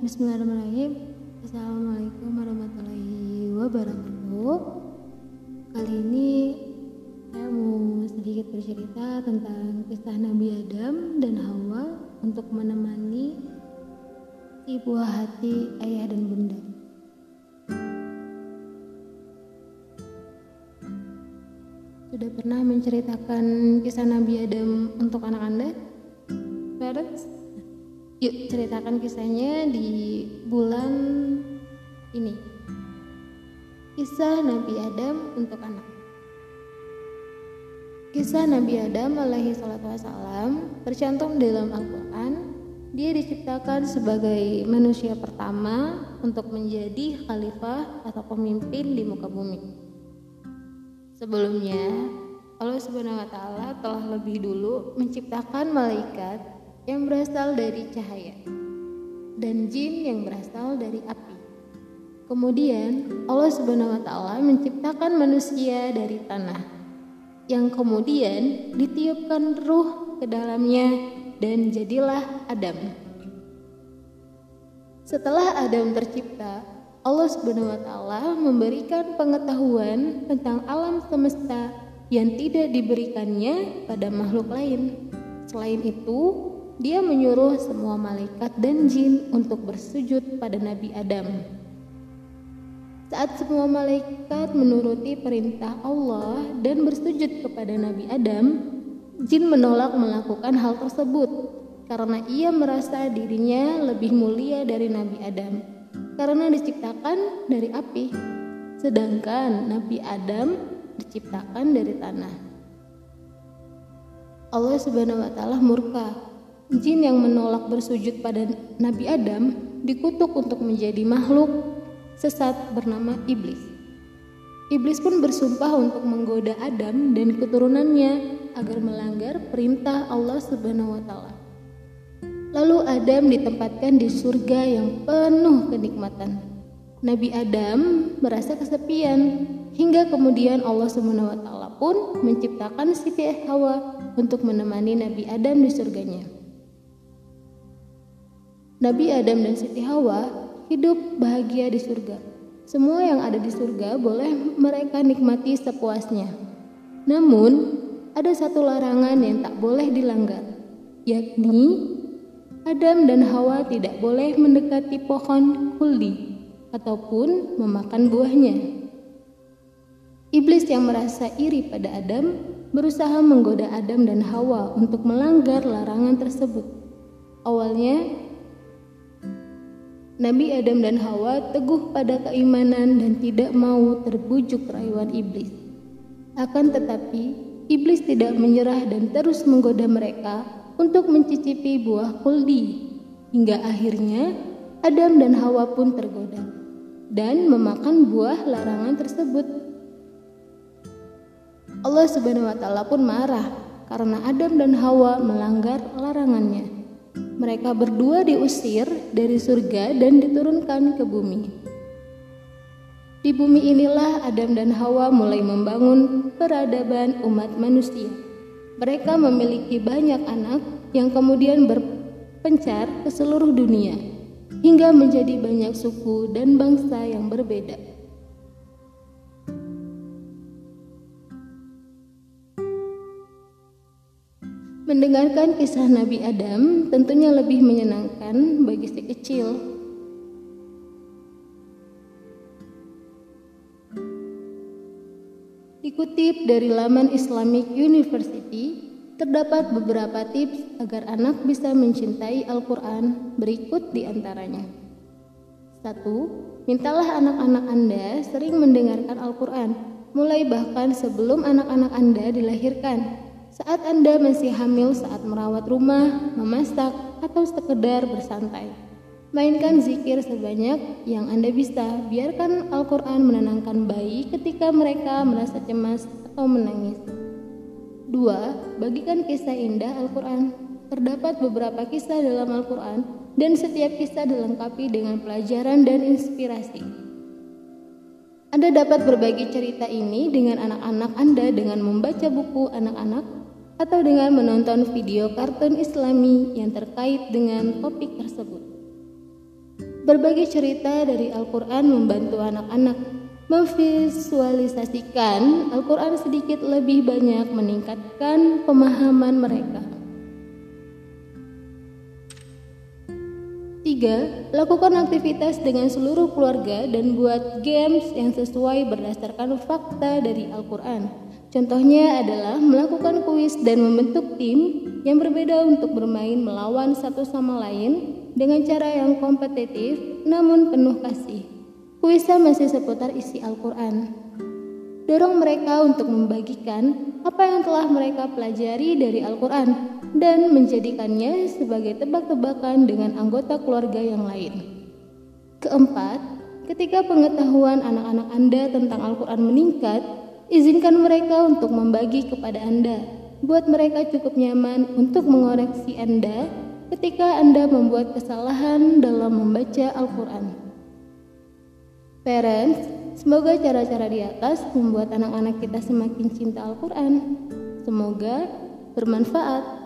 Bismillahirrahmanirrahim. Assalamualaikum warahmatullahi wabarakatuh. Kali ini saya mau sedikit bercerita tentang kisah Nabi Adam dan Hawa untuk menemani si buah hati ayah dan bunda. Sudah pernah menceritakan kisah Nabi Adam untuk anak Anda? Parents? Yuk ceritakan kisahnya di bulan ini. Kisah Nabi Adam untuk anak. Kisah Nabi Adam alaihi salatu wassalam tercantum dalam Al-Quran. Dia diciptakan sebagai manusia pertama untuk menjadi khalifah atau pemimpin di muka bumi. Sebelumnya, Allah Subhanahu wa telah lebih dulu menciptakan malaikat yang berasal dari cahaya dan jin yang berasal dari api. Kemudian Allah Subhanahu wa taala menciptakan manusia dari tanah yang kemudian ditiupkan ruh ke dalamnya dan jadilah Adam. Setelah Adam tercipta, Allah Subhanahu wa taala memberikan pengetahuan tentang alam semesta yang tidak diberikannya pada makhluk lain. Selain itu, dia menyuruh semua malaikat dan jin untuk bersujud pada Nabi Adam. Saat semua malaikat menuruti perintah Allah dan bersujud kepada Nabi Adam, jin menolak melakukan hal tersebut karena ia merasa dirinya lebih mulia dari Nabi Adam karena diciptakan dari api, sedangkan Nabi Adam diciptakan dari tanah. Allah Subhanahu wa taala murka Jin yang menolak bersujud pada Nabi Adam dikutuk untuk menjadi makhluk sesat bernama iblis. Iblis pun bersumpah untuk menggoda Adam dan keturunannya agar melanggar perintah Allah Subhanahu wa taala. Lalu Adam ditempatkan di surga yang penuh kenikmatan. Nabi Adam merasa kesepian hingga kemudian Allah Subhanahu wa taala pun menciptakan Siti Hawa untuk menemani Nabi Adam di surganya. Nabi Adam dan Siti Hawa hidup bahagia di surga. Semua yang ada di surga boleh mereka nikmati sepuasnya. Namun, ada satu larangan yang tak boleh dilanggar, yakni Adam dan Hawa tidak boleh mendekati pohon kuldi ataupun memakan buahnya. Iblis yang merasa iri pada Adam berusaha menggoda Adam dan Hawa untuk melanggar larangan tersebut. Awalnya, Nabi Adam dan Hawa teguh pada keimanan dan tidak mau terbujuk rayuan iblis. Akan tetapi, iblis tidak menyerah dan terus menggoda mereka untuk mencicipi buah kuldi. Hingga akhirnya Adam dan Hawa pun tergoda dan memakan buah larangan tersebut. Allah Subhanahu wa taala pun marah karena Adam dan Hawa melanggar larangannya mereka berdua diusir dari surga dan diturunkan ke bumi. Di bumi inilah Adam dan Hawa mulai membangun peradaban umat manusia. Mereka memiliki banyak anak yang kemudian berpencar ke seluruh dunia hingga menjadi banyak suku dan bangsa yang berbeda. Mendengarkan kisah Nabi Adam tentunya lebih menyenangkan bagi si kecil. Dikutip dari laman Islamic University, terdapat beberapa tips agar anak bisa mencintai Al-Quran berikut di antaranya. 1. Mintalah anak-anak Anda sering mendengarkan Al-Quran, mulai bahkan sebelum anak-anak Anda dilahirkan saat Anda masih hamil saat merawat rumah, memasak, atau sekedar bersantai. Mainkan zikir sebanyak yang Anda bisa. Biarkan Al-Quran menenangkan bayi ketika mereka merasa cemas atau menangis. 2. Bagikan kisah indah Al-Quran. Terdapat beberapa kisah dalam Al-Quran dan setiap kisah dilengkapi dengan pelajaran dan inspirasi. Anda dapat berbagi cerita ini dengan anak-anak Anda dengan membaca buku anak-anak atau dengan menonton video kartun islami yang terkait dengan topik tersebut. Berbagai cerita dari Al-Quran membantu anak-anak memvisualisasikan Al-Quran sedikit lebih banyak meningkatkan pemahaman mereka. 3. Lakukan aktivitas dengan seluruh keluarga dan buat games yang sesuai berdasarkan fakta dari Al-Quran. Contohnya adalah melakukan kuis dan membentuk tim yang berbeda untuk bermain melawan satu sama lain dengan cara yang kompetitif namun penuh kasih. Kuisnya masih seputar isi Al-Quran. Dorong mereka untuk membagikan apa yang telah mereka pelajari dari Al-Quran dan menjadikannya sebagai tebak-tebakan dengan anggota keluarga yang lain. Keempat, ketika pengetahuan anak-anak Anda tentang Al-Quran meningkat, izinkan mereka untuk membagi kepada Anda. Buat mereka cukup nyaman untuk mengoreksi Anda ketika Anda membuat kesalahan dalam membaca Al-Quran. Parents, semoga cara-cara di atas membuat anak-anak kita semakin cinta Al-Quran. Semoga bermanfaat.